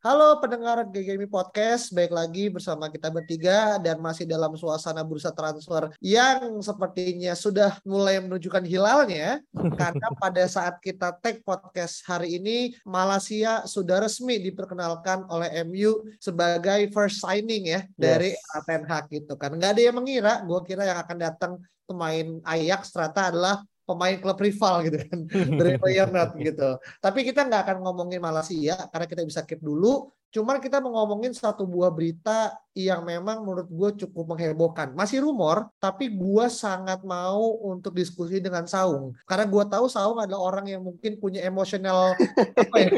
Halo pendengar GGMI Podcast, baik lagi bersama kita bertiga dan masih dalam suasana bursa transfer yang sepertinya sudah mulai menunjukkan hilalnya karena pada saat kita tag podcast hari ini Malaysia sudah resmi diperkenalkan oleh MU sebagai first signing ya dari Yes. Ten Hag gitu kan. Nggak ada yang mengira, gue kira yang akan datang pemain Ajax ternyata adalah pemain klub rival gitu kan dari Feyenoord gitu. Tapi kita nggak akan ngomongin Malaysia karena kita bisa keep dulu. Cuman kita mau ngomongin satu buah berita yang memang menurut gue cukup menghebohkan. Masih rumor, tapi gue sangat mau untuk diskusi dengan Saung. Karena gue tahu Saung adalah orang yang mungkin punya emosional apa ya,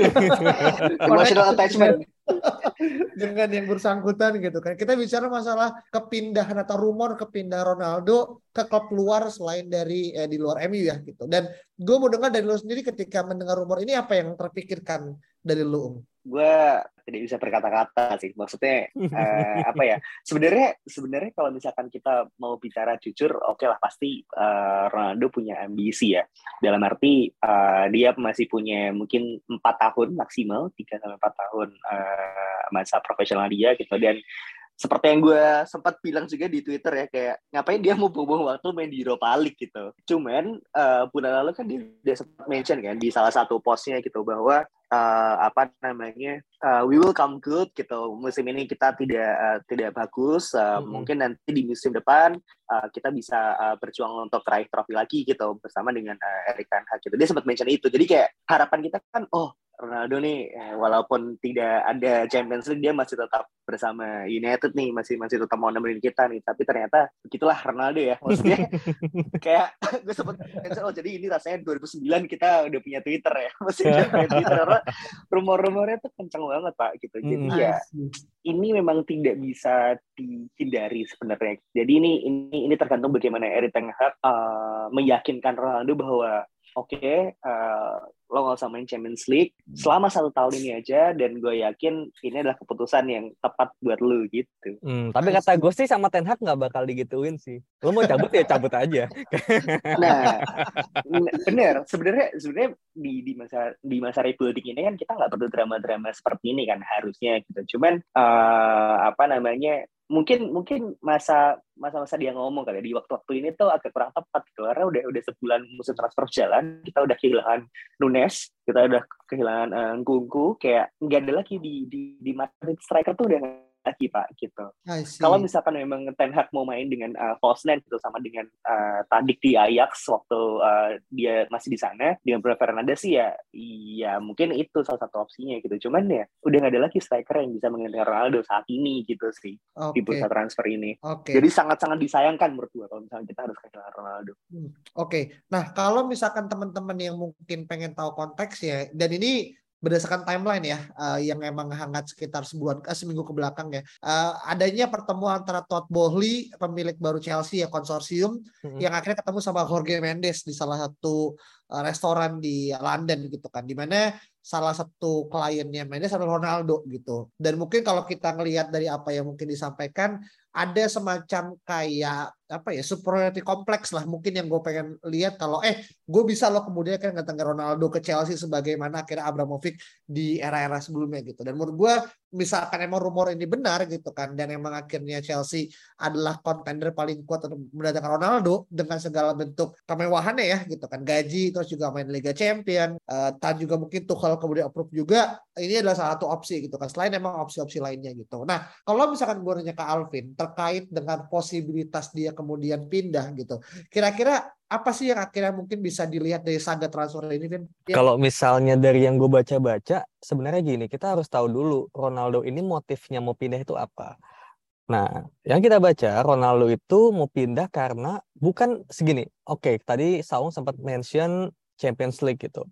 Emotional attachment. dengan yang bersangkutan gitu kan. Kita bicara masalah kepindahan atau rumor kepindahan Ronaldo ke klub luar selain dari eh, di luar MU ya gitu. Dan gue mau dengar dari lu sendiri ketika mendengar rumor ini apa yang terpikirkan dari lu? Um? gue tidak bisa berkata-kata sih maksudnya eh, apa ya sebenarnya sebenarnya kalau misalkan kita mau bicara jujur oke lah pasti eh, Ronaldo punya ambisi ya. Dalam arti eh, dia masih punya mungkin empat tahun maksimal 3 sampai empat tahun eh, masa profesional dia gitu. Dan seperti yang gue sempat bilang juga di Twitter ya kayak ngapain dia mau buang waktu main di Europa League gitu. Cuman eh, bulan lalu kan dia udah sempat mention kan di salah satu postnya gitu bahwa eh, apa namanya eh, we will come good gitu musim ini kita tidak eh, tidak bagus eh, Mhm. mungkin nanti di musim depan eh, kita bisa eh, berjuang untuk raih trofi lagi gitu bersama dengan eh, Erik Ten Hag gitu dia sempat mention itu jadi kayak harapan kita kan oh Ronaldo nih eh, walaupun tidak ada Champions League dia masih tetap bersama United nih masih masih tetap mau nemenin kita nih tapi ternyata begitulah Ronaldo ya maksudnya kayak gue sempet oh jadi ini rasanya 2009 kita udah punya Twitter ya udah punya Twitter karena rumor-rumornya tuh kenceng banget pak gitu jadi Mm. ya ini memang tidak bisa dihindari sebenarnya. Jadi ini ini ini tergantung bagaimana Erik Ten Hag uh, meyakinkan Ronaldo bahwa oke uh, lo nggak usah main Champions League selama satu tahun ini aja dan gue yakin ini adalah keputusan yang tepat buat lo gitu. Hmm, tapi kata gue sih sama Ten Hag nggak bakal digituin sih. Lo mau cabut ya cabut aja. Nah, bener. Sebenarnya sebenarnya di di masa di masa rebuilding ini kan kita nggak perlu drama-drama seperti ini kan harusnya gitu. Cuman eh, apa namanya? Mungkin mungkin masa masa-masa dia ngomong kali ya, di waktu-waktu ini tuh agak kurang tepat gitu. Karena udah udah sebulan musim transfer jalan kita udah kehilangan Nunes kita udah kehilangan eh, Nkunku kayak nggak ada lagi di di di Madrid striker tuh udah lagi pak gitu. Kalau misalkan memang Ten Hag mau main dengan uh, false nine gitu sama dengan uh, Tadic di Ajax waktu uh, dia masih di sana dengan Bruno Fernandes sih ya iya mungkin itu salah satu opsinya gitu. Cuman ya udah nggak ada lagi striker yang bisa menggantikan Ronaldo saat ini gitu sih Oke. di bursa transfer ini. Oke. jadi sangat-sangat disayangkan menurut gua kalau misalnya kita harus kehilangan Ronaldo. Oke, nah kalau misalkan teman-teman yang mungkin pengen tahu konteksnya, dan ini berdasarkan timeline ya, eh, yang emang hangat sekitar sebulan, eh, seminggu ke belakang ya, eh, adanya pertemuan antara Todd Boehly, pemilik baru Chelsea ya konsorsium, Mm-mm. yang akhirnya ketemu sama Jorge Mendes di salah satu eh, restoran di London gitu kan, di mana salah satu kliennya Mendes adalah Ronaldo gitu. Dan mungkin kalau kita ngelihat dari apa yang mungkin disampaikan, ada semacam kayak apa ya superiority kompleks lah mungkin yang gue pengen lihat kalau eh gue bisa loh kemudian kan ngetengah Ronaldo ke Chelsea sebagaimana akhirnya Abramovich di era-era sebelumnya gitu. Dan menurut gue misalkan emang rumor ini benar gitu kan dan emang akhirnya Chelsea adalah kontender paling kuat untuk mendatangkan Ronaldo dengan segala bentuk kemewahannya ya gitu kan. Gaji terus juga main Liga Champion eh, dan juga mungkin Tuchel kemudian approve juga ini adalah salah satu opsi gitu kan selain emang opsi-opsi lainnya gitu. Nah kalau misalkan gue nanya ke Alvin terkait dengan posibilitas dia kemudian pindah gitu kira-kira apa sih yang akhirnya mungkin bisa dilihat dari saga transfer ini Vin? Ya, Kalau misalnya dari yang gue baca-baca, sebenarnya gini, kita harus tahu dulu Ronaldo ini motifnya mau pindah itu apa. Nah, yang kita baca Ronaldo itu mau pindah karena bukan segini. Oke, tadi Saung sempat mention Champions League gitu.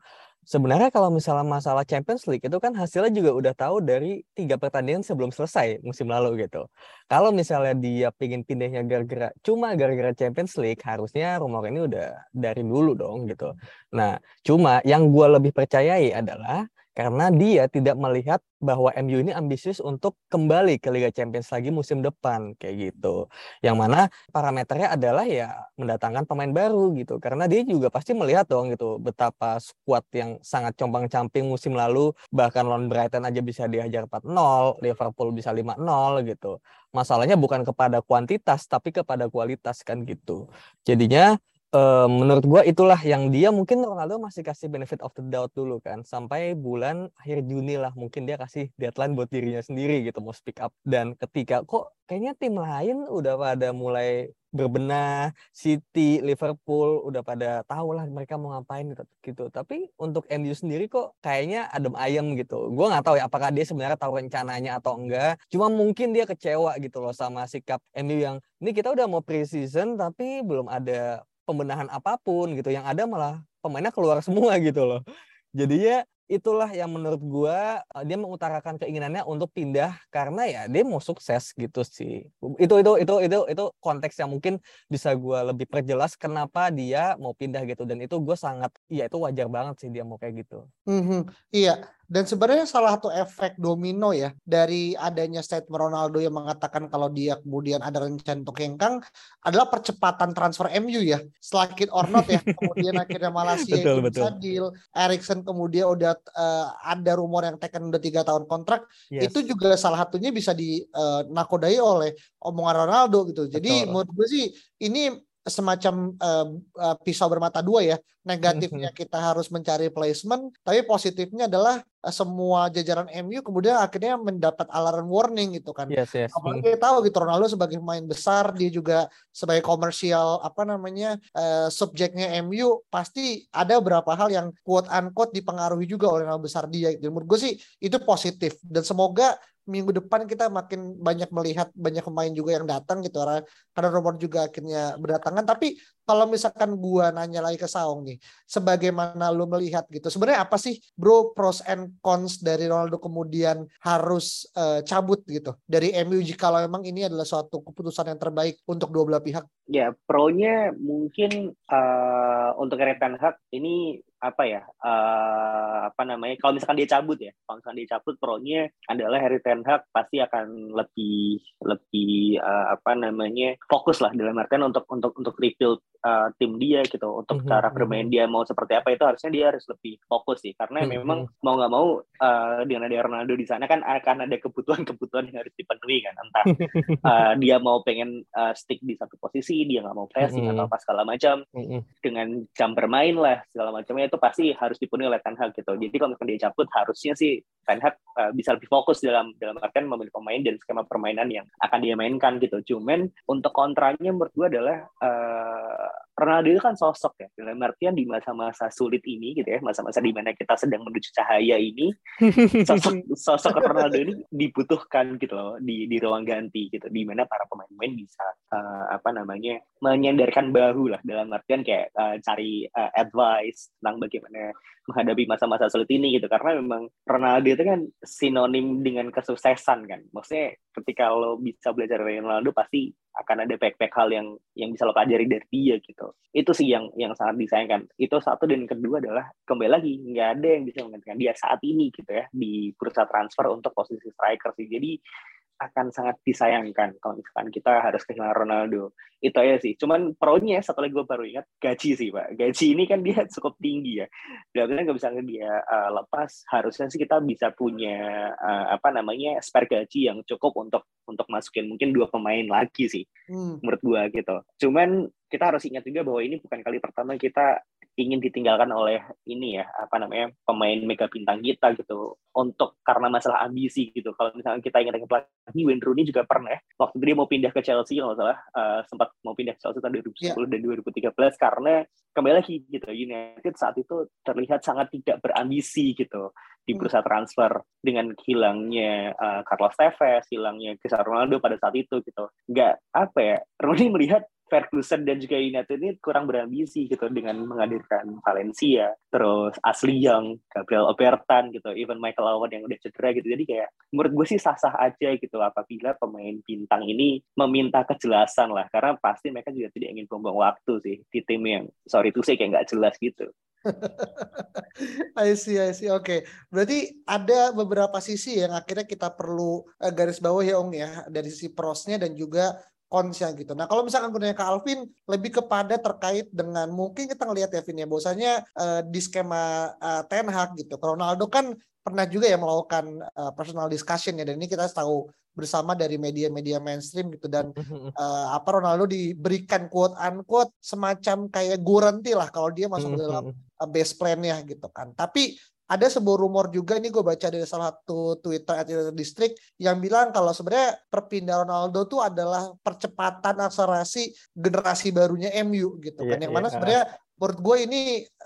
Sebenarnya kalau misalnya masalah Champions League itu kan hasilnya juga udah tahu dari tiga pertandingan sebelum selesai musim lalu gitu. Kalau misalnya dia pingin pindahnya gara-gara cuma gara-gara Champions League, harusnya rumor ini udah dari dulu dong gitu. Nah, cuma yang gue lebih percayai adalah karena dia tidak melihat bahwa MU ini ambisius untuk kembali ke Liga Champions lagi musim depan kayak gitu. Yang mana parameternya adalah ya mendatangkan pemain baru gitu. Karena dia juga pasti melihat dong gitu betapa squad yang sangat compang-camping musim lalu bahkan lawan Brighton aja bisa dihajar 4-0, Liverpool bisa 5-0 gitu. Masalahnya bukan kepada kuantitas tapi kepada kualitas kan gitu. Jadinya uh, menurut gue itulah yang dia mungkin Ronaldo masih kasih benefit of the doubt dulu kan sampai bulan akhir Juni lah mungkin dia kasih deadline buat dirinya sendiri gitu mau speak up. Dan ketika kok kayaknya tim lain udah pada mulai berbenah City Liverpool udah pada tahu lah mereka mau ngapain gitu, gitu. tapi untuk MU sendiri kok kayaknya adem ayem gitu. Gue nggak tahu ya apakah dia sebenarnya tahu rencananya atau enggak. Cuma mungkin dia kecewa gitu loh sama sikap MU yang ini kita udah mau preseason tapi belum ada pembenahan apa pun gitu yang ada malah pemainnya keluar semua gitu loh. Jadinya itulah yang menurut gua eh, dia mengutarakan keinginannya untuk pindah karena ya dia mau sukses gitu sih. Itu itu itu itu itu konteks yang mungkin bisa gua lebih perjelas kenapa dia mau pindah gitu. Dan itu gue sangat ya itu wajar banget sih dia mau kayak gitu. Mm -hmm. iya dan sebenarnya salah satu efek domino ya dari adanya statement Ronaldo yang mengatakan kalau dia kemudian ada rencana untuk hengkang adalah percepatan transfer MU ya. Selakit or not ya. Kemudian akhirnya Malaysia betul, itu betul. deal. Erikson kemudian udah uh, ada rumor yang tekan udah tiga tahun kontrak. Yes. Itu juga salah satunya bisa dinakodai uh, oleh omongan Ronaldo gitu. Jadi betul. menurut gue sih ini semacam uh, uh, pisau bermata dua ya. Negatifnya mm-hmm. kita harus mencari placement, tapi positifnya adalah uh, semua jajaran MU kemudian akhirnya mendapat alarm warning gitu kan. Yes, yes. Apalagi kita tahu gitu Ronaldo sebagai pemain besar, dia juga sebagai komersial apa namanya uh, subjeknya MU pasti ada beberapa hal yang quote unquote dipengaruhi juga oleh nama besar dia. Jadi menurut gue sih itu positif dan semoga minggu depan kita makin banyak melihat banyak pemain juga yang datang gitu. Karena rumor juga akhirnya berdatangan. Tapi kalau misalkan gua nanya lagi ke Saung nih sebagaimana lu melihat gitu sebenarnya apa sih bro pros and cons dari Ronaldo kemudian harus uh, cabut gitu dari MU jika kalau memang ini adalah suatu keputusan yang terbaik untuk dua belah pihak? Ya pro-nya mungkin uh, untuk Erik Ten Hag ini apa ya uh, apa namanya kalau misalkan dia cabut ya kalau misalkan dia cabut pro-nya adalah Harry Ten Hag pasti akan lebih lebih uh, apa namanya fokus lah dalam artian untuk untuk untuk rebuild uh, tim dia gitu untuk mm -hmm. cara bermain mhm. dia mau seperti apa itu harusnya dia harus lebih fokus sih karena mm -hmm. memang mhm. mau nggak mau uh, dengan ada Ronaldo di sana kan akan ada kebutuhan-kebutuhan yang harus dipenuhi kan entah uh, dia mau pengen uh, stick di satu posisi dia nggak mau pressing mm -hmm. atau apa segala macam mm -hmm. dengan jam bermain lah segala macamnya itu pasti harus dipenuhi oleh Ten Hag gitu. Jadi kalau misalkan dia cabut harusnya sih Ten Hag uh, bisa lebih fokus dalam dalam artian memilih pemain dan skema permainan yang akan dia mainkan gitu. Cuman untuk kontranya menurut gue adalah uh, Ronaldo itu kan sosok ya dalam artian di masa-masa sulit ini gitu ya masa-masa di mana kita sedang menuju cahaya ini sosok sosok Ronaldo ini dibutuhkan gitu loh di di ruang ganti gitu di mana para pemain-pemain bisa uh, apa namanya menyandarkan bahu lah dalam artian kayak uh, cari uh, advice tentang bagaimana menghadapi masa-masa sulit ini gitu. Karena memang Ronaldo itu kan sinonim dengan kesuksesan kan. Maksudnya ketika lo bisa belajar dari Ronaldo pasti akan ada back-back hal yang yang bisa lo pelajari dari dia gitu. Itu sih yang yang sangat disayangkan. Itu satu dan kedua adalah kembali lagi nggak ada yang bisa menggantikan dia saat ini gitu ya di bursa transfer untuk posisi striker sih. Jadi akan sangat disayangkan kalau misalkan kita harus kehilangan Ronaldo. Itu aja sih. Cuman pro-nya satu lagi gue baru ingat gaji sih pak. Gaji ini kan dia cukup tinggi ya. Dan nggak bisa dia uh, lepas. Harusnya sih kita bisa punya uh, apa namanya spare gaji yang cukup untuk untuk masukin mungkin dua pemain lagi sih. Hmm. Menurut gue gitu. Cuman kita harus ingat juga bahwa ini bukan kali pertama kita ingin ditinggalkan oleh ini ya apa namanya pemain mega bintang kita gitu untuk karena masalah ambisi gitu kalau misalnya kita ingat dengan pelatih Wayne Rooney juga pernah ya waktu dia mau pindah ke Chelsea kalau salah uh, sempat mau pindah ke Chelsea tahun 2010 yeah. dan 2013 karena kembali lagi gitu United saat itu terlihat sangat tidak berambisi gitu di hmm. bursa transfer dengan hilangnya uh, Carlos Tevez, hilangnya Cristiano Ronaldo pada saat itu gitu. Nggak apa ya, Rooney melihat Ferguson dan juga United ini kurang berambisi gitu dengan menghadirkan Valencia, terus Asli Young, Gabriel Obertan gitu, even Michael Owen yang udah cedera gitu. Jadi kayak menurut gue sih sah-sah aja gitu apabila pemain bintang ini meminta kejelasan lah, karena pasti mereka juga tidak ingin buang waktu sih di tim yang sorry itu sih kayak nggak jelas gitu. I see, I see. Oke, okay. berarti ada beberapa sisi yang akhirnya kita perlu uh, garis bawah ya Ong ya dari sisi prosnya dan juga konsnya gitu. Nah kalau misalkan gue ke Alvin lebih kepada terkait dengan mungkin kita ngelihat ya Vin ya bahwasanya uh, di skema uh, Ten Hag gitu. Ronaldo kan pernah juga ya melakukan uh, personal discussion ya dan ini kita tahu bersama dari media-media mainstream gitu dan uh, apa Ronaldo diberikan quote unquote semacam kayak guarantee lah kalau dia masuk ke dalam uh, base plan-nya gitu kan. Tapi ada sebuah rumor juga ini gue baca dari salah satu Twitter at District yang bilang kalau sebenarnya perpindahan Ronaldo itu adalah percepatan akselerasi generasi barunya MU gitu yeah, kan yang yeah. mana sebenarnya menurut gue ini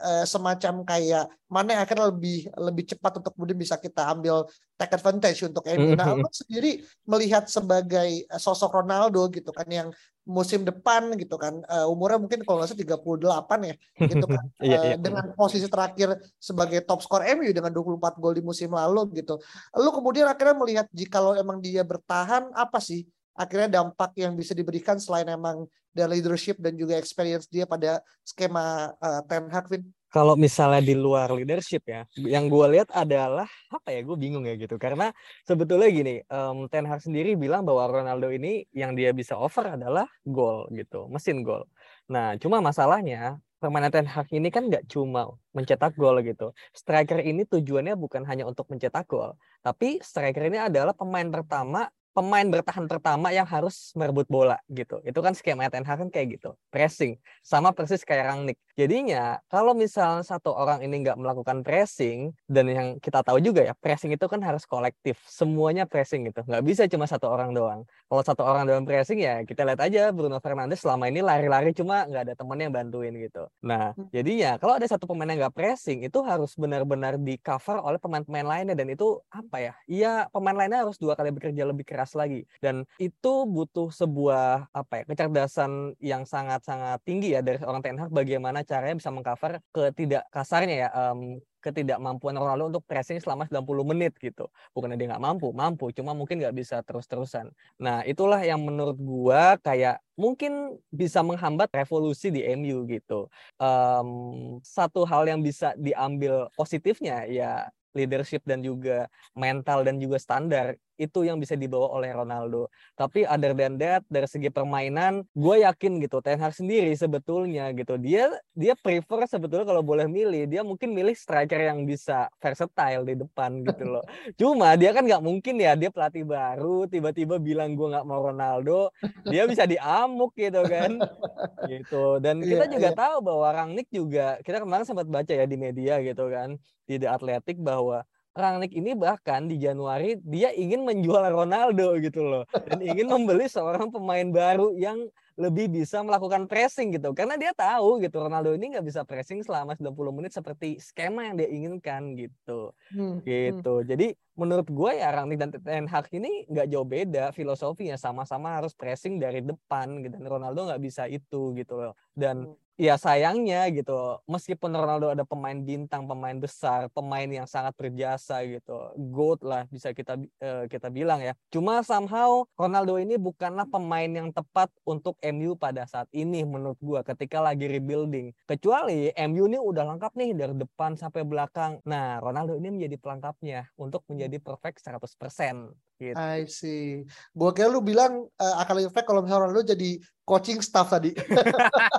uh, semacam kayak mana yang akan lebih lebih cepat untuk kemudian bisa kita ambil take advantage untuk MU. Nah, lo sendiri melihat sebagai eh, sosok Ronaldo gitu kan yang musim depan gitu kan uh, umurnya mungkin kalau nggak salah 38 ya gitu kan uh, iya, iya. dengan posisi terakhir sebagai top skor MU dengan 24 gol di musim lalu gitu. Lo kemudian akhirnya melihat jika lo emang dia bertahan apa sih akhirnya dampak yang bisa diberikan selain emang dari leadership dan juga experience dia pada skema uh, Ten Hag, Vin? Kalau misalnya di luar leadership ya, yang gue lihat adalah apa ya? Gue bingung ya gitu. Karena sebetulnya gini, um, Ten Hag sendiri bilang bahwa Ronaldo ini yang dia bisa offer adalah gol gitu, mesin gol. Nah, cuma masalahnya permainan Ten Hag ini kan nggak cuma mencetak gol gitu. Striker ini tujuannya bukan hanya untuk mencetak gol, tapi striker ini adalah pemain pertama pemain bertahan pertama yang harus merebut bola gitu. Itu kan skema Ten Hag kan kayak gitu. Pressing. Sama persis kayak Rangnick. Jadinya kalau misalnya satu orang ini nggak melakukan pressing dan yang kita tahu juga ya pressing itu kan harus kolektif. Semuanya pressing gitu. Nggak bisa cuma satu orang doang. Kalau satu orang doang pressing ya kita lihat aja Bruno Fernandes selama ini lari-lari cuma nggak ada temen yang bantuin gitu. Nah hmm. jadinya kalau ada satu pemain yang nggak pressing itu harus benar-benar di cover oleh pemain-pemain lainnya dan itu apa ya? Iya pemain lainnya harus dua kali bekerja lebih keras keras lagi dan itu butuh sebuah apa ya kecerdasan yang sangat-sangat tinggi ya dari orang Ten Hag bagaimana caranya bisa mengcover ketidak kasarnya ya um, ketidakmampuan Ronaldo untuk pressing selama 90 menit gitu. Bukannya dia nggak mampu, mampu, cuma mungkin nggak bisa terus-terusan. Nah, itulah yang menurut gua kayak mungkin bisa menghambat revolusi di MU gitu. Um, satu hal yang bisa diambil positifnya ya leadership dan juga mental dan juga standar itu yang bisa dibawa oleh Ronaldo. Tapi other than that dari segi permainan, gue yakin gitu Ten Hag sendiri sebetulnya gitu dia dia prefer sebetulnya kalau boleh milih dia mungkin milih striker yang bisa versatile di depan gitu loh. Cuma dia kan nggak mungkin ya dia pelatih baru tiba-tiba bilang gue nggak mau Ronaldo, dia bisa diamuk gitu kan. gitu. Dan iya, kita juga yeah. tahu bahwa Rangnick juga kita kemarin sempat baca ya di media gitu kan di The Athletic bahwa Rangnick ini bahkan di Januari dia ingin menjual Ronaldo gitu loh dan ingin membeli seorang pemain baru yang lebih bisa melakukan pressing gitu. Karena dia tahu gitu Ronaldo ini nggak bisa pressing selama 90 menit seperti skema yang dia inginkan gitu. Hmm, hmm. gitu. Hmm. jadi menurut gue ya Rangnick dan Ten Hag ini nggak jauh beda filosofinya. Sama-sama harus pressing dari depan gitu dan Ronaldo nggak bisa itu gitu loh. Dan hmm ya sayangnya gitu meskipun Ronaldo ada pemain bintang pemain besar pemain yang sangat berjasa gitu goat lah bisa kita uh, kita bilang ya. Cuma somehow Ronaldo ini bukanlah pemain yang tepat untuk MU pada saat ini menurut gua ketika lagi rebuilding. Kecuali MU ini udah lengkap nih dari depan sampai belakang. Nah Ronaldo ini menjadi pelengkapnya untuk menjadi perfect 100% Gitu. I see. Gua kira lu bilang uh, akal efek kalau misalnya lu jadi coaching staff tadi.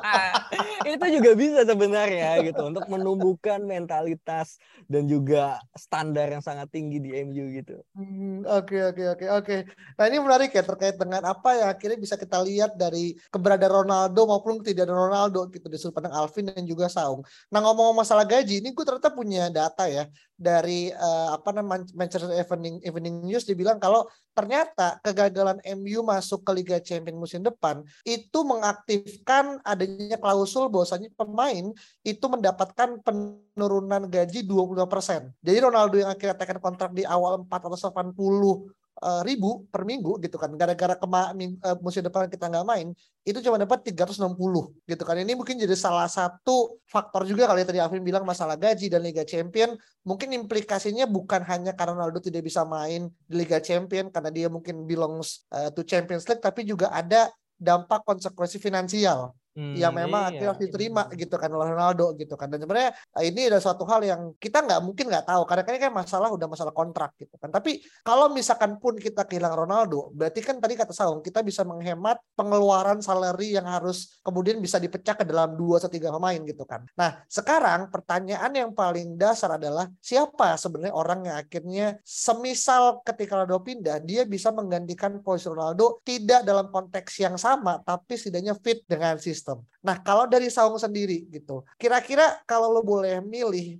itu juga bisa sebenarnya gitu untuk menumbuhkan mentalitas dan juga standar yang sangat tinggi di MU gitu. Hmm, oke oke oke oke. Nah ini menarik ya terkait dengan apa yang akhirnya bisa kita lihat dari keberadaan Ronaldo maupun tidak ada Ronaldo gitu di sudut pandang Alvin dan juga Saung. Nah ngomong masalah gaji ini gue ternyata punya data ya dari uh, apa namanya Manchester Evening Evening News dibilang kalau ternyata kegagalan MU masuk ke Liga Champions musim depan itu mengaktifkan adanya klausul bahwasanya pemain itu mendapatkan penurunan gaji 25%. Jadi Ronaldo yang akhirnya tekan kontrak di awal 480 uh, ribu per minggu gitu kan. Gara-gara kema uh, musim depan kita nggak main itu cuma dapat 360 gitu kan. Ini mungkin jadi salah satu faktor juga kali ya tadi Alvin bilang masalah gaji dan Liga Champion. Mungkin implikasinya bukan hanya karena Ronaldo tidak bisa main di Liga Champion karena dia mungkin belongs uh, to Champions League tapi juga ada dampak konsekuensi finansial Hmm, yang memang iya. akhirnya diterima gitu kan oleh Ronaldo gitu kan. Dan sebenarnya eh, ini ada suatu hal yang kita nggak mungkin nggak tahu. Karena ini kan masalah udah masalah kontrak gitu kan. Tapi kalau misalkan pun kita kehilangan Ronaldo berarti kan tadi kata Saung kita bisa menghemat pengeluaran salary yang harus kemudian bisa dipecah ke dalam dua atau tiga pemain gitu kan. Nah sekarang pertanyaan yang paling dasar adalah siapa sebenarnya orang yang akhirnya semisal ketika Ronaldo pindah dia bisa menggantikan posisi Ronaldo tidak dalam konteks yang sama tapi setidaknya fit dengan sistem sistem. Nah, kalau dari Saung sendiri gitu, kira-kira kalau lo boleh milih,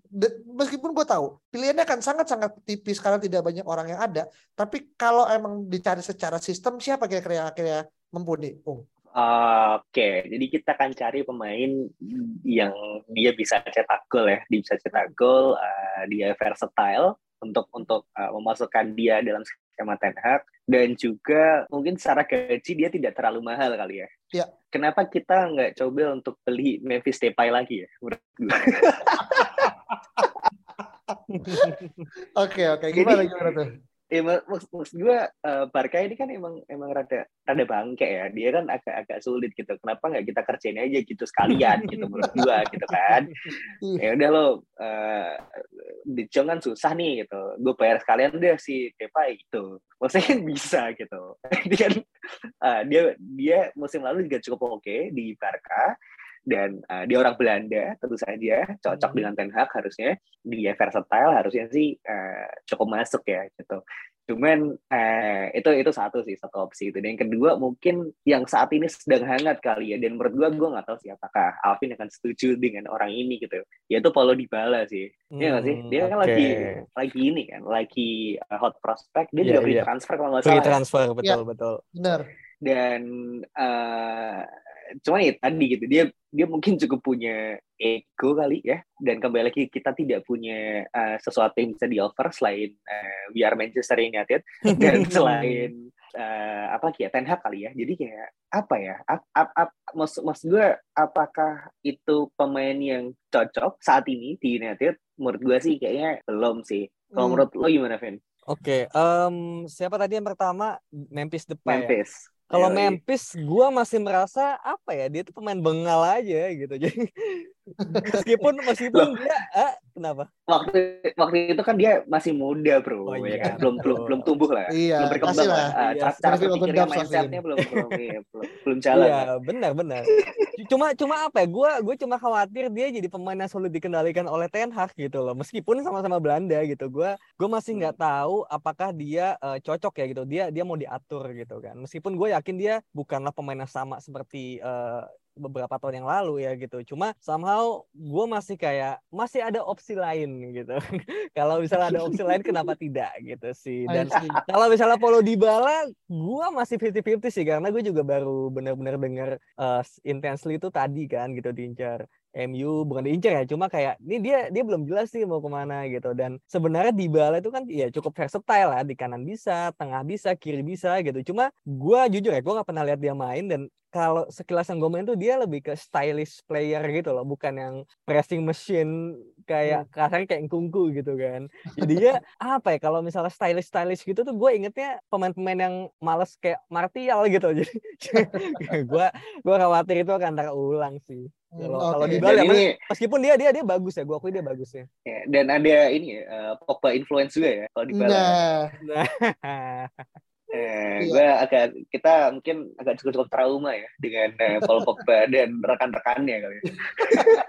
meskipun gue tahu pilihannya kan sangat-sangat tipis karena tidak banyak orang yang ada, tapi kalau emang dicari secara sistem, siapa kira-kira yang akhirnya mumpuni, Ung? Oke, jadi kita akan cari pemain yang dia bisa cetak gol ya, dia bisa cetak gol, uh, dia versatile untuk untuk uh, memasukkan dia dalam skema Ten Hag dan juga mungkin secara gaji dia tidak terlalu mahal kali ya. Ya. Kenapa kita nggak coba untuk beli Memphis Depay lagi ya? Oke oke gimana gimana tuh? Ya maksud, maksud gue uh, Barca ini kan emang emang rada rada bangke ya. Dia kan agak agak sulit gitu. Kenapa nggak kita kerjain aja gitu sekalian gitu menurut gue gitu kan? Iya. ya udah lo uh, di kan susah nih gitu. Gue bayar sekalian deh si Depay gitu. Maksudnya kan bisa gitu. Dia kan uh, dia dia musim lalu juga cukup oke okay di Barca dan uh, dia orang Belanda tentu saja. Cocok hmm. dengan Ten Hag harusnya. Dia versatile harusnya sih uh, cukup masuk ya gitu. Cuman uh, itu itu satu sih satu opsi itu. Dan yang kedua mungkin yang saat ini sedang hangat kali ya. Dan menurut gua gua nggak tahu sih apakah Alvin akan setuju dengan orang ini gitu. Yaitu Paulo Dybala sih. Hmm, ya sih? Dia kan lagi lagi ini kan lagi uh, hot prospect. Dia yeah, juga free yeah. transfer kalau nggak salah free transfer betul yeah. betul. Benar dan uh, cuma ya tadi gitu dia dia mungkin cukup punya ego kali ya dan kembali lagi kita tidak punya uh, sesuatu yang bisa di offer selain uh, we are Manchester United dan selain uh, apa lagi ya Ten Hag kali ya jadi kayak apa ya ap, ap, ap, maksud maksud gue apakah itu pemain yang cocok saat ini di United menurut gue sih kayaknya belum sih kalau hmm. menurut lo gimana Vin? Oke, okay, um, siapa tadi yang pertama Memphis Depay. Ya? Memphis. Ya? Kalau Memphis, gue masih merasa apa ya dia tuh pemain bengal aja gitu. Jadi meskipun meskipun dia, ah, kenapa? Waktu waktu itu kan dia masih muda bro, oh, ya iya, kan? belum belum belum tumbuh lah, iya, belum berkembang lah. Uh, iya, cara berpikirnya mindsetnya belum belum, iya, belum belum jalan. Iya benar benar. Cuma cuma apa ya? Gue gue cuma khawatir dia jadi pemain yang sulit dikendalikan oleh Ten Hag gitu loh. Meskipun sama-sama Belanda gitu, gue gue masih nggak hmm. tahu apakah dia uh, cocok ya gitu. Dia dia mau diatur gitu kan. Meskipun gue yakin dia bukanlah pemain yang sama seperti uh, beberapa tahun yang lalu ya gitu. Cuma somehow gue masih kayak masih ada opsi lain gitu. kalau misalnya ada opsi lain kenapa tidak gitu sih. Dan kalau misalnya Paulo Dybala gue masih 50-50 sih karena gue juga baru benar-benar dengar uh, intensely itu tadi kan gitu diincar MU bukan diincar ya cuma kayak ini dia dia belum jelas sih mau ke mana gitu. Dan sebenarnya di bala itu kan ya cukup versatile lah di kanan bisa tengah bisa kiri bisa gitu. Cuma gue jujur ya gue nggak pernah lihat dia main dan kalau sekilas yang gue main tuh dia lebih ke stylish player gitu loh bukan yang pressing machine kayak hmm. kasarnya kayak kungku gitu kan. Jadi ya apa ya kalau misalnya stylish stylish gitu tuh gue ingetnya pemain-pemain yang males kayak Martial gitu jadi gue gue khawatir itu akan terulang sih kalau okay. kalau di Bali ini, meskipun dia dia dia bagus ya, gua akui dia bagus ya. ya dan ada ini uh, Pogba influence juga ya kalau di Bali. Nah. nah. Eh, iya. gue agak kita mungkin agak cukup cukup trauma ya dengan uh, Paul Pogba dan rekan-rekannya kali. Ya.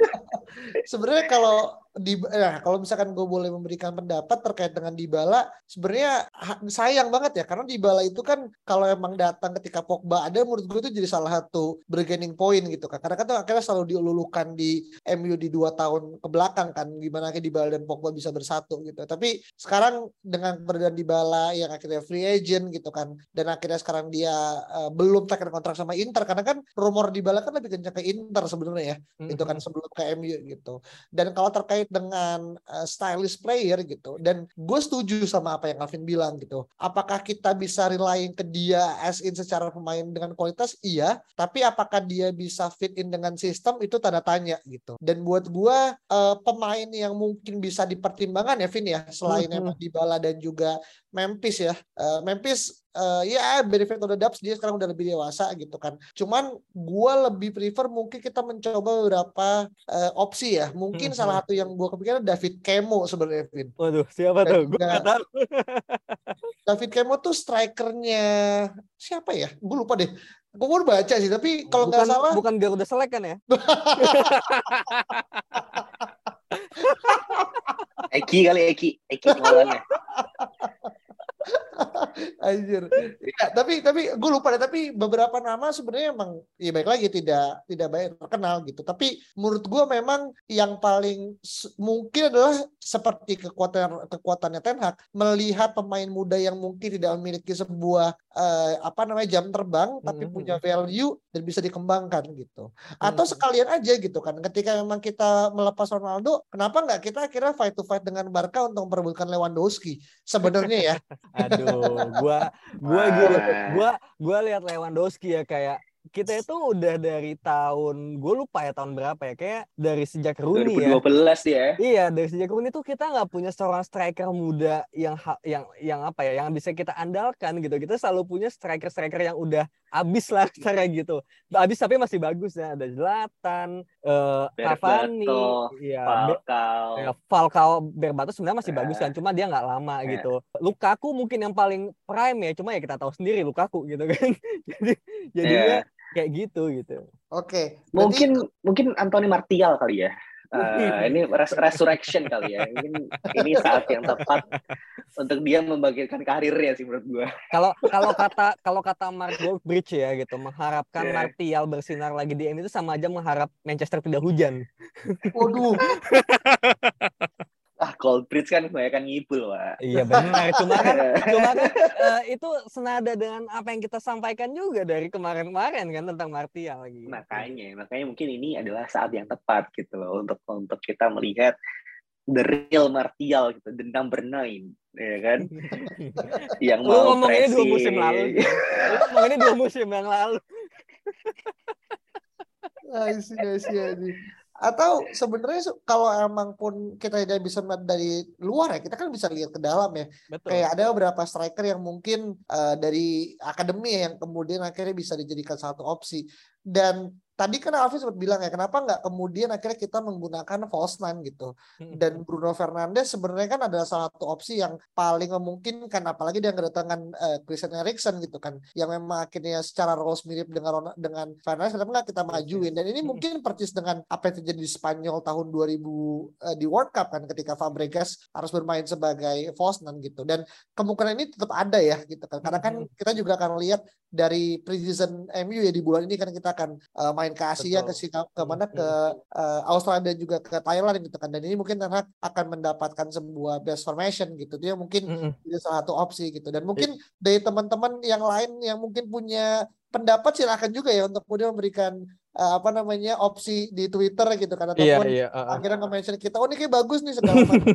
Sebenarnya kalau di nah, kalau misalkan gue boleh memberikan pendapat terkait dengan Dybala sebenarnya sayang banget ya karena Dybala itu kan kalau emang datang ketika Pogba ada menurut gue itu jadi salah satu bargaining point gitu kan. Karena kan tuh akhirnya selalu diululukan di MU di dua tahun ke belakang kan gimana akhirnya Dybala dan Pogba bisa bersatu gitu. Tapi sekarang dengan keberadaan Dybala yang akhirnya free agent gitu kan dan akhirnya sekarang dia uh, belum tekan kontrak sama Inter karena kan rumor Dybala kan lebih kencang ke Inter sebenarnya ya mm -hmm. itu kan sebelum ke MU gitu. Dan kalau terkait dengan uh, stylish player gitu. Dan gue setuju sama apa yang Alvin bilang gitu. Apakah kita bisa relying ke dia as in secara pemain dengan kualitas? Iya. Tapi apakah dia bisa fit in dengan sistem itu tanda tanya gitu. Dan buat gue uh, pemain yang mungkin bisa dipertimbangkan ya Vin ya selain mm -hmm. emang Dybala dan juga Memphis ya. Uh, Memphis uh, ya benefit of the doubt dia sekarang udah lebih dewasa gitu kan. Cuman gue lebih prefer mungkin kita mencoba beberapa uh, opsi ya. Mungkin hmm. salah satu yang gue kepikiran David Kemo sebenarnya Vin. Waduh, siapa Dan tuh? Gue tahu. David Kemo tuh strikernya siapa ya? Gue lupa deh. Gue baru baca sih, tapi kalau nggak salah bukan Garuda Select kan ya? Eki kali Eki, Eki malamnya. Anjir. Ya, tapi tapi gue lupa deh tapi beberapa nama sebenarnya emang ya baik lagi tidak tidak baik terkenal gitu. Tapi menurut gue memang yang paling mungkin adalah seperti kekuatan kekuatannya Ten Hag melihat pemain muda yang mungkin tidak memiliki sebuah uh, apa namanya jam terbang tapi mm -hmm. punya value dan bisa dikembangkan gitu. Atau mm -hmm. sekalian aja gitu kan. Ketika memang kita melepas Ronaldo, kenapa nggak kita akhirnya fight to fight dengan Barca untuk memperebutkan Lewandowski? Sebenarnya ya. Aduh, gua gua gua gua gua lihat Lewandowski ya kayak kita itu udah dari tahun gue lupa ya tahun berapa ya kayak dari sejak Rooney 2012 ya. ya. Iya, dari sejak Rooney tuh kita nggak punya seorang striker muda yang yang yang apa ya, yang bisa kita andalkan gitu. Kita selalu punya striker-striker yang udah abis lah cara gitu. Abis tapi masih bagus ya. Ada Zlatan, uh, Cavani, ya, Falcao. Ya, Falcao Berbato sebenarnya masih bagus kan, cuma dia nggak lama yeah. gitu. Lukaku mungkin yang paling prime ya, cuma ya kita tahu sendiri Lukaku gitu kan. jadi jadinya yeah kayak gitu gitu. Oke. Okay. Mungkin mungkin Anthony Martial kali ya. Uh, ini res resurrection kali ya. Mungkin ini saat yang tepat untuk dia membagikan karirnya sih menurut gua. Kalau kalau kata kalau kata Mark Goldbridge ya gitu, mengharapkan yeah. Martial bersinar lagi di MU itu sama aja mengharap Manchester tidak hujan. Waduh. ah Coldbridge kan kebanyakan ngipul pak. Iya benar. Cuma kan cuma kan uh, itu senada dengan apa yang kita sampaikan juga dari kemarin-kemarin kan tentang Martial lagi. Makanya makanya mungkin ini adalah saat yang tepat gitu loh untuk untuk kita melihat the real Martial gitu the number nine ya kan? Yang mau ngomong ini dua musim lalu ngomong ini dua musim yang lalu. See, I see, atau sebenarnya kalau emang pun kita tidak bisa melihat dari luar ya kita kan bisa lihat ke dalam ya Betul. kayak ada beberapa striker yang mungkin uh, dari akademi yang kemudian akhirnya bisa dijadikan satu opsi dan tadi kan Alvin sempat bilang ya kenapa nggak kemudian akhirnya kita menggunakan false nine gitu? Dan Bruno Fernandes sebenarnya kan adalah salah satu opsi yang paling memungkinkan apalagi dia kedatangan uh, Christian Eriksen gitu kan yang memang akhirnya secara roles mirip dengan dengan Fernandes kenapa nggak kita majuin? Dan ini mungkin persis dengan apa yang terjadi di Spanyol tahun 2000 uh, eh, di World Cup kan ketika Fabregas harus bermain sebagai false nine gitu. Dan kemungkinan ini tetap ada ya gitu kan karena kan kita juga akan lihat dari preseason MU ya di bulan ini kan kita akan uh, main ke Asia Betul. ke Singapura ke mana ke uh, Australia dan juga ke Thailand gitu kan dan ini mungkin Ten akan mendapatkan sebuah best formation gitu dia mungkin mm -hmm. salah satu opsi gitu dan mungkin yeah. dari teman-teman yang lain yang mungkin punya pendapat silakan juga ya untuk kemudian memberikan uh, apa namanya opsi di Twitter gitu kan iya, ataupun iya, iya, uh, akhirnya nge-mention kita oh ini kayak bagus nih segala macam.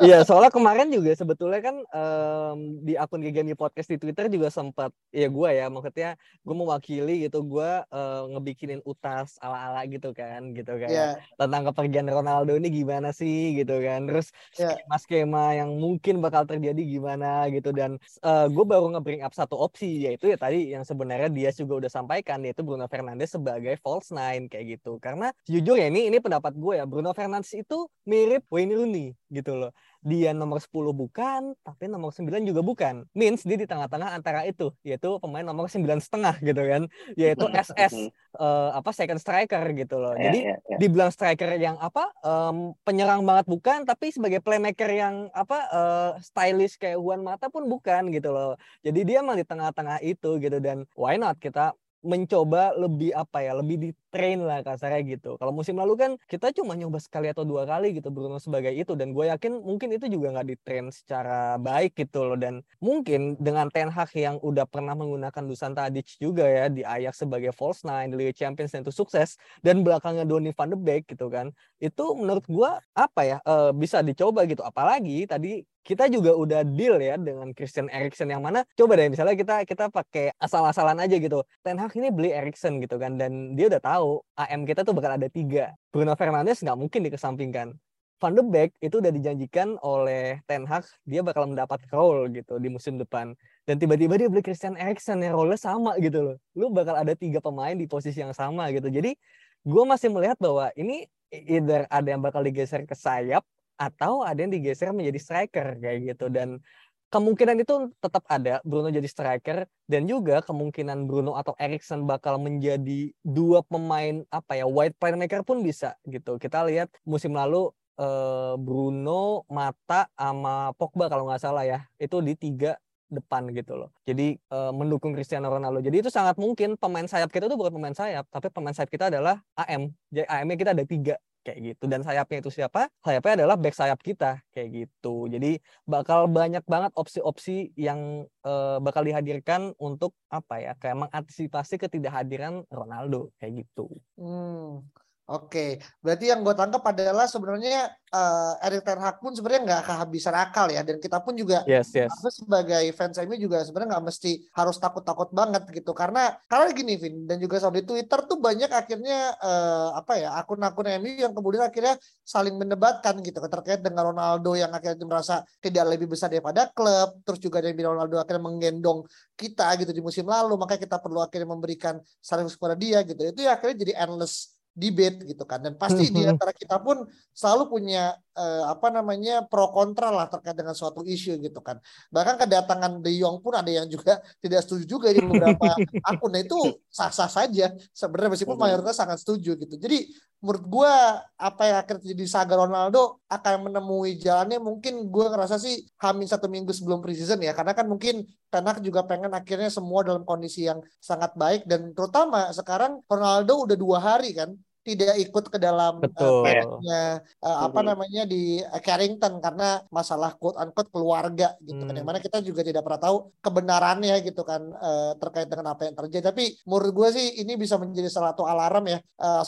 Iya, soalnya kemarin juga sebetulnya kan um, di akun Gigani Podcast di Twitter juga sempat ya gue ya maksudnya gue mewakili gitu gue uh, ngebikinin utas ala-ala gitu kan gitu kayak yeah. tentang kepergian Ronaldo ini gimana sih gitu kan. Terus yeah. skema-skema yang mungkin bakal terjadi gimana gitu dan uh, gue baru nge-bring up satu opsi yaitu ya tadi yang sebenarnya dia juga udah sampaikan yaitu Bruno Fernandes sebagai false nine kayak gitu. Karena jujur ya ini ini pendapat gue ya Bruno Fernandes itu mirip Wayne Rooney gitu loh. Dia nomor 10 bukan, tapi nomor 9 juga bukan. Means dia di tengah-tengah antara itu, yaitu pemain nomor 9 setengah gitu kan. Yaitu SS uh, eh, apa second striker gitu loh. Ya, Jadi yeah, yeah. dibilang striker yang apa um, penyerang banget bukan, tapi sebagai playmaker yang apa uh, stylish kayak Juan Mata pun bukan gitu loh. Jadi dia emang di tengah-tengah itu gitu dan why not kita mencoba lebih apa ya lebih di train lah kasarnya gitu. Kalau musim lalu kan kita cuma nyoba sekali atau dua kali gitu Bruno sebagai itu. Dan gue yakin mungkin itu juga nggak di train secara baik gitu loh. Dan mungkin dengan Ten Hag yang udah pernah menggunakan Dusan Tadic juga ya di Ajax sebagai false nine di Liga Champions dan itu sukses dan belakangnya Donny van de Beek gitu kan itu menurut gue apa ya uh, bisa dicoba gitu. Apalagi tadi kita juga udah deal ya dengan Christian Eriksen yang mana coba deh misalnya kita kita pakai asal-asalan aja gitu. Ten Hag ini beli Eriksen gitu kan dan dia udah tahu AM kita tuh bakal ada tiga. Bruno Fernandes nggak mungkin dikesampingkan. Van de Beek itu udah dijanjikan oleh Ten Hag dia bakal mendapat role gitu di musim depan. Dan tiba-tiba dia beli Christian Eriksen yang role sama gitu loh. Lu bakal ada tiga pemain di posisi yang sama gitu. Jadi gue masih melihat bahwa ini either ada yang bakal digeser ke sayap atau ada yang digeser menjadi striker kayak gitu dan kemungkinan itu tetap ada Bruno jadi striker dan juga kemungkinan Bruno atau Erikson bakal menjadi dua pemain apa ya wide playmaker pun bisa gitu kita lihat musim lalu eh, Bruno Mata sama Pogba kalau nggak salah ya itu di tiga depan gitu loh. Jadi uh, mendukung Cristiano Ronaldo. Jadi itu sangat mungkin pemain sayap kita itu bukan pemain sayap, tapi pemain sayap kita adalah AM. Jadi AM-nya kita ada tiga kayak gitu. Dan sayapnya itu siapa? Sayapnya adalah back sayap kita. Kayak gitu. Jadi bakal banyak banget opsi-opsi yang uh, bakal dihadirkan untuk apa ya? Kayak mengantisipasi ketidakhadiran Ronaldo. Kayak gitu. Hmm. Oke, berarti yang gue tangkap adalah sebenarnya uh, Erik Ten Hag pun sebenarnya nggak kehabisan akal ya, dan kita pun juga yes, yes. sebagai fans MU juga sebenarnya nggak mesti harus takut-takut banget gitu, karena karena gini Vin dan juga soal di Twitter tuh banyak akhirnya uh, apa ya akun-akun MU yang kemudian akhirnya saling mendebatkan gitu terkait dengan Ronaldo yang akhirnya merasa tidak lebih besar daripada klub, terus juga bilang Ronaldo akhirnya menggendong kita gitu di musim lalu, makanya kita perlu akhirnya memberikan saling kepada dia gitu, itu ya akhirnya jadi endless debate gitu kan. Dan pasti di mm-hmm. antara kita pun selalu punya uh, apa namanya pro kontra lah terkait dengan suatu isu gitu kan. Bahkan kedatangan De Jong pun ada yang juga tidak setuju juga di beberapa akun. Nah, itu sah sah saja sebenarnya meskipun mayoritas sangat setuju gitu. Jadi menurut gue apa yang akan terjadi saga Ronaldo akan menemui jalannya. Mungkin gue ngerasa sih hamin satu minggu sebelum preseason ya. Karena kan mungkin Tenak juga pengen akhirnya semua dalam kondisi yang sangat baik. Dan terutama sekarang Ronaldo udah dua hari kan tidak ikut ke dalam Betul. uh, uh, apa namanya di Carrington karena masalah quote unquote keluarga gitu hmm. kan yang mana kita juga tidak pernah tahu kebenarannya gitu kan uh, terkait dengan apa yang terjadi tapi menurut gue sih ini bisa menjadi salah satu alarm ya uh,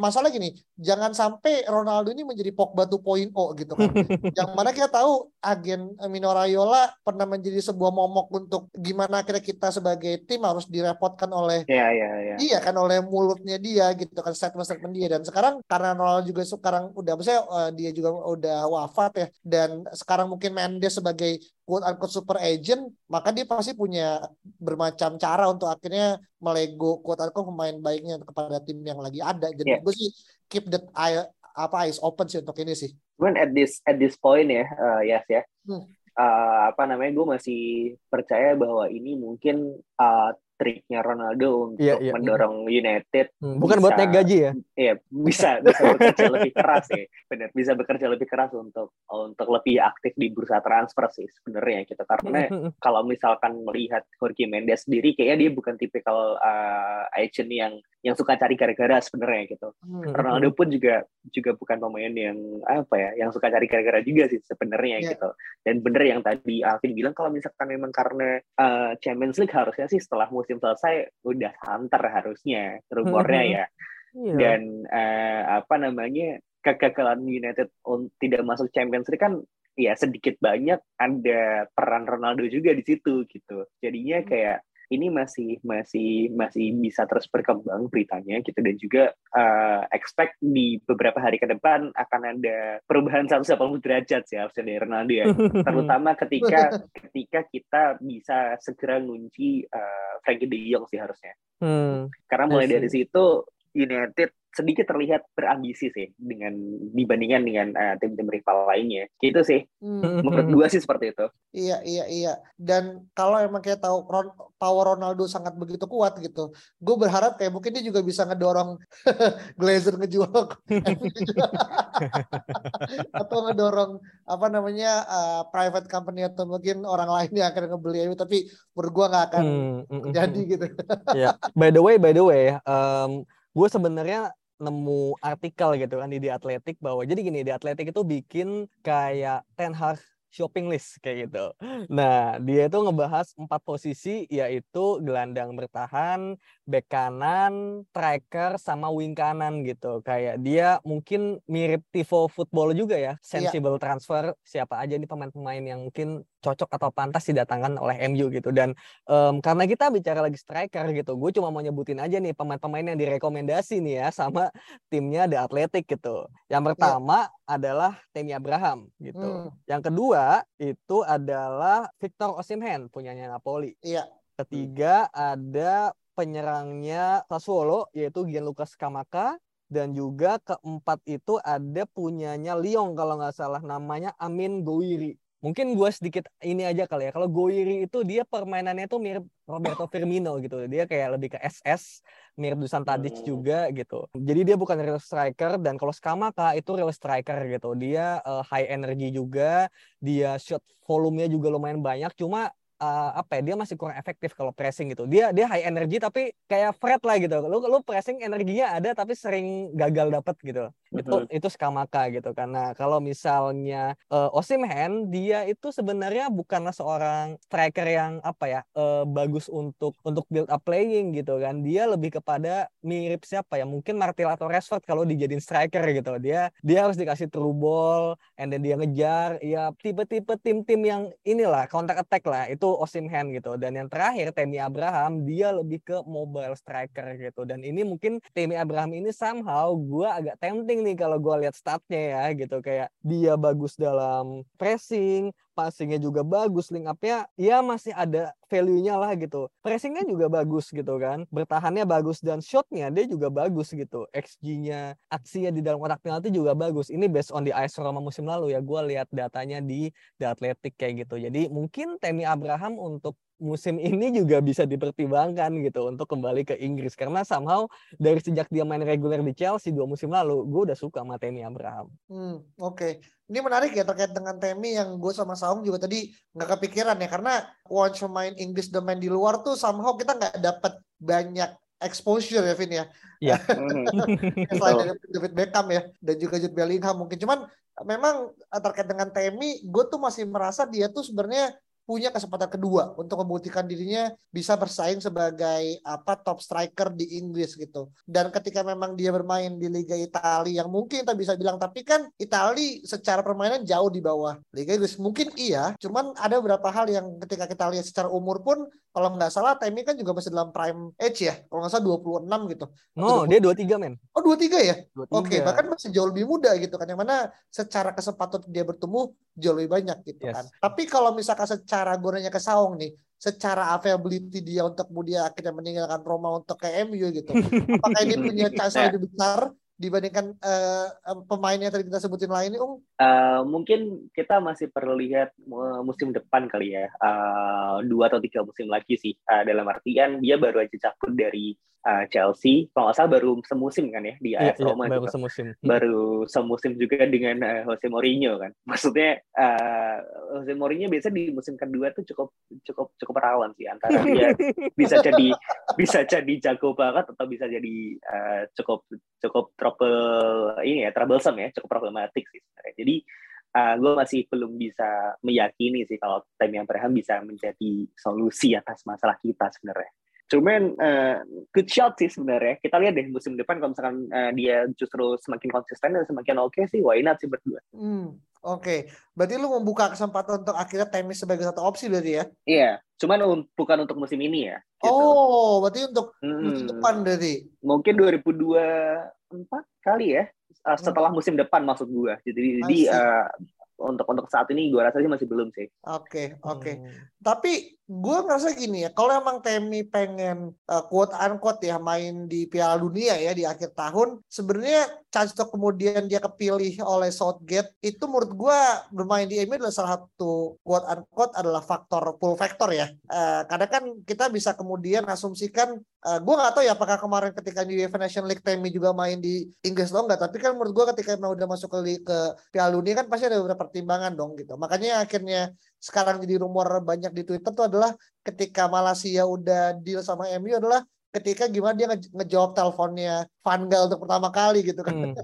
masalah gini jangan sampai Ronaldo ini menjadi Pogba 2.0 gitu kan yang mana kita tahu agen Mino Raiola pernah menjadi sebuah momok untuk gimana akhirnya kita sebagai tim harus direpotkan oleh yeah, yeah, yeah. iya kan oleh mulutnya dia gitu kan statement statement dia dan sekarang karena Ronaldo juga sekarang udah misalnya uh, dia juga udah wafat ya dan sekarang mungkin Mendes sebagai quote unquote super agent maka dia pasti punya bermacam cara untuk akhirnya melego quote unquote pemain baiknya kepada tim yang lagi ada jadi yeah. gue sih keep that eye apa eyes open sih untuk ini sih. Cuman at this at this point ya, uh, yes ya. Hmm. Uh, apa namanya gue masih percaya bahwa ini mungkin uh, triknya Ronaldo untuk yeah, yeah. mendorong United. Hmm, bukan bisa, buat naik gaji ya? Iya, bisa bisa bekerja lebih keras ya. Benar, bisa bekerja lebih keras untuk untuk lebih aktif di bursa transfer sih sebenarnya gitu. Karena hmm, hmm, hmm. kalau misalkan melihat Jorge Mendes sendiri kayaknya dia bukan tipikal uh, agent yang yang suka cari gara-gara sebenarnya gitu. Hmm. Ronaldo pun juga juga bukan pemain yang apa ya, yang suka cari gara-gara juga sih sebenarnya yeah. gitu. Dan bener yang tadi Alvin bilang kalau misalkan memang karena uh, Champions League harusnya sih setelah musim selesai udah santer harusnya rumornya ya. Iya. Dan uh, apa namanya kegagalan United tidak masuk Champions League kan ya sedikit banyak ada peran Ronaldo juga di situ gitu. Jadinya hmm. kayak ini masih masih masih bisa terus berkembang beritanya gitu. Dan juga uh, expect di beberapa hari ke depan akan ada perubahan 180 derajat sih harusnya dari Ronaldo ya. Terutama ketika ketika kita bisa segera ngunci uh, Frankie De Jong sih harusnya. Hmm. karena mulai dari situ United sedikit terlihat berambisi sih dengan dibandingkan dengan uh, tim-tim rival lainnya. Gitu sih. Hmm. Menurut gue sih seperti itu. Iya, iya, iya. Dan kalau emang kita tahu power Ronaldo sangat begitu kuat gitu, gue berharap kayak mungkin dia juga bisa ngedorong Glazer ngejual atau ngedorong apa namanya uh, private company atau mungkin orang lain yang akan ngebeli itu tapi menurut gue nggak akan hmm, hmm, hmm jadi gitu. ya, yeah. by the way, by the way, um, gue sebenarnya nemu artikel gitu kan di The Athletic bahwa jadi gini di Athletic itu bikin kayak Ten Hag shopping list kayak gitu. Nah, dia itu ngebahas empat posisi yaitu gelandang bertahan, back kanan, striker sama wing kanan gitu. Kayak dia mungkin mirip Tivo football juga ya, iya. sensible yeah. transfer siapa aja nih pemain-pemain yang mungkin cocok atau pantas didatangkan oleh MU gitu dan um, karena kita bicara lagi striker gitu gue cuma mau nyebutin aja nih pemain-pemain yang direkomendasi nih ya sama timnya The Athletic gitu yang iya. pertama yeah. adalah Temi Abraham gitu hmm. yang kedua itu adalah Victor Osimhen punyanya Napoli iya yeah. ketiga ada penyerangnya Sassuolo yaitu Gianluca Scamacca dan juga keempat itu ada punyanya Lyon kalau nggak salah namanya Amin Gouiri. Mungkin gue sedikit ini aja kali ya. Kalau Gouiri itu dia permainannya itu mirip Roberto Firmino gitu. Dia kayak lebih ke SS, mirip Dusan Tadic hmm. juga gitu. Jadi dia bukan real striker dan kalau Skamaka itu real striker gitu. Dia uh, high energy juga, dia shot volumenya juga lumayan banyak. Cuma uh, apa ya dia masih kurang efektif kalau pressing gitu dia dia high energy tapi kayak Fred lah gitu lu lu pressing energinya ada tapi sering gagal dapet gitu itu itu Skamaka gitu karena kalau misalnya uh, Osimhen dia itu sebenarnya bukanlah seorang striker yang apa ya uh, bagus untuk untuk build up playing gitu kan. Dia lebih kepada mirip siapa ya? Mungkin Martial atau Rashford kalau dijadiin striker gitu. Dia dia harus dikasih true ball and then dia ngejar. Ya tipe-tipe tim-tim yang inilah counter attack lah. Itu Osimhen gitu. Dan yang terakhir Temi Abraham dia lebih ke mobile striker gitu. Dan ini mungkin Temi Abraham ini somehow gue agak tempting nih kalau gue lihat statnya ya gitu kayak dia bagus dalam pressing passingnya juga bagus, link up-nya ya masih ada value-nya lah gitu. Pressingnya juga bagus gitu kan, bertahannya bagus dan shotnya dia juga bagus gitu. XG-nya, aksinya di dalam kotak penalti juga bagus. Ini based on the AS Roma musim lalu ya, gue lihat datanya di The Athletic kayak gitu. Jadi mungkin Temi Abraham untuk musim ini juga bisa dipertimbangkan gitu untuk kembali ke Inggris karena somehow dari sejak dia main reguler di Chelsea dua musim lalu gue udah suka sama Temi Abraham. Hmm, Oke, okay. ini menarik ya terkait dengan Temi yang gue sama Saung juga tadi nggak kepikiran ya karena once main Inggris dan main di luar tuh somehow kita nggak dapat banyak exposure ya Vin ya. Iya. Selain dari David Beckham ya dan juga Jude Bellingham mungkin cuman memang terkait dengan Temi gue tuh masih merasa dia tuh sebenarnya punya kesempatan kedua untuk membuktikan dirinya bisa bersaing sebagai apa top striker di Inggris gitu. Dan ketika memang dia bermain di Liga Italia yang mungkin kita bisa bilang tapi kan Italia secara permainan jauh di bawah Liga Inggris. Mungkin iya, cuman ada beberapa hal yang ketika kita lihat secara umur pun kalau nggak salah Temi kan juga masih dalam prime age ya. Kalau nggak salah 26 gitu. Oh, 20. dia 23 men. Oh, 23 ya? Oke, okay, bahkan masih jauh lebih muda gitu kan. Yang mana secara kesempatan dia bertumbuh jauh lebih banyak gitu yes. kan. Tapi kalau misalkan secara gunanya ke Saung nih, secara availability dia untuk kemudian akhirnya meninggalkan Roma untuk ke MU gitu. Apakah ini punya chance lebih besar dibandingkan uh, pemain yang tadi kita sebutin lain Ung? Uh, mungkin kita masih perlu lihat uh, musim depan kali ya, uh, dua atau tiga musim lagi sih. Uh, dalam artian dia baru aja cabut dari uh, Chelsea, kalau nggak salah baru semusim kan ya di AS iya, iya, Roma. Iya, baru juga. semusim. Baru semusim juga dengan uh, Jose Mourinho kan. Maksudnya uh, Jose Mourinho biasa di musim kedua tuh cukup cukup cukup rawan sih antara dia bisa jadi bisa jadi jago banget atau bisa jadi uh, cukup cukup trouble ini ya troublesome ya cukup problematik sih sebenarnya. Jadi uh, gue masih belum bisa meyakini sih kalau Tammy Abraham bisa menjadi solusi atas masalah kita sebenarnya. Cuman uh, good shot sih sebenarnya. Kita lihat deh musim depan kalau misalkan uh, dia justru semakin konsisten dan semakin oke okay sih, why not sih berdua. Hmm, Oke, okay. berarti lu membuka kesempatan untuk akhirnya Temis sebagai satu opsi berarti ya? Iya, cuman un bukan untuk musim ini ya. Gitu. Oh, berarti untuk hmm. musim depan berarti? Mungkin 2024 kali ya, uh, setelah musim depan maksud gua. Jadi, jadi uh, untuk untuk saat ini gue rasa sih masih belum sih. Oke, okay, oke. Okay. Hmm. Tapi gue ngerasa gini ya, kalau emang Temi pengen uh, quote unquote ya main di Piala Dunia ya di akhir tahun, sebenarnya chance untuk kemudian dia kepilih oleh Southgate itu menurut gue bermain di MU adalah salah satu quote unquote adalah faktor pull factor ya. Uh, karena kan kita bisa kemudian asumsikan uh, gue nggak tahu ya apakah kemarin ketika di UEFA Nation League Temi juga main di Inggris atau enggak, tapi kan menurut gue ketika emang udah masuk ke, ke Piala Dunia kan pasti ada beberapa pertimbangan dong gitu. Makanya akhirnya sekarang jadi rumor banyak di Twitter tuh adalah ketika Malaysia udah deal sama MU adalah ketika gimana dia nge ngejawab teleponnya Van Gaal untuk pertama kali gitu kan. Hmm.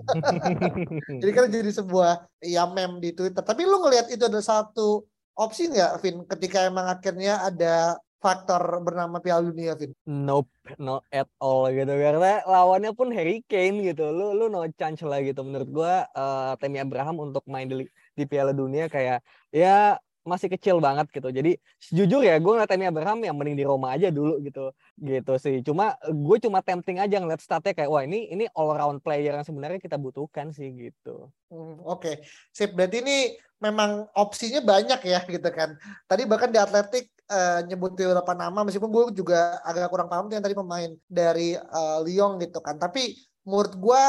jadi kan jadi sebuah ya meme di Twitter. Tapi lu ngelihat itu ada satu opsi nggak, Vin, ketika emang akhirnya ada faktor bernama Piala Dunia, Vin? Nope, no at all gitu. Karena lawannya pun Harry Kane gitu. Lu lu no chance lah gitu. Menurut gua uh, Temi Abraham untuk main di, di Piala Dunia kayak ya masih kecil banget gitu. Jadi jujur ya gue ngeliat Temi Abraham yang mending di Roma aja dulu gitu. Gitu sih. Cuma gue cuma tempting aja ngeliat statnya kayak wah ini ini all round player yang sebenarnya kita butuhkan sih gitu. Hmm, Oke, okay. sip. Berarti ini memang opsinya banyak ya gitu kan. Tadi bahkan di Atletik uh, nyebut beberapa nama meskipun gue juga agak kurang paham yang tadi pemain dari uh, Lyon gitu kan tapi menurut gue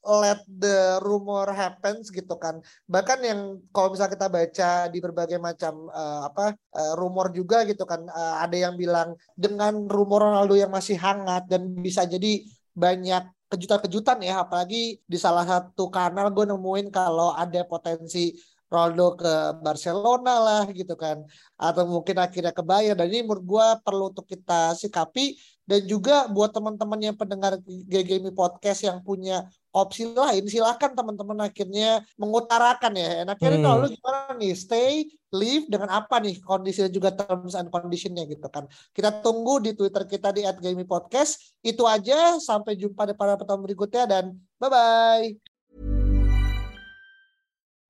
let the rumor happens gitu kan. Bahkan yang kalau misalnya kita baca di berbagai macam uh, apa uh, rumor juga gitu kan uh, ada yang bilang dengan rumor Ronaldo yang masih hangat dan bisa jadi banyak kejutan-kejutan ya apalagi di salah satu kanal gue nemuin kalau ada potensi Ronaldo ke Barcelona lah gitu kan. Atau mungkin akhirnya ke Bayern. Dan ini menurut gue perlu untuk kita sikapi. Dan juga buat teman-teman yang pendengar GGMI podcast yang punya opsi lain silahkan teman-teman akhirnya mengutarakan ya. Enaknya hmm. kalau lu gimana nih? Stay leave dengan apa nih kondisi dan juga terms and conditionnya gitu kan. Kita tunggu di twitter kita di @GGMI podcast. Itu aja. Sampai jumpa di pada pertemuan berikutnya dan bye bye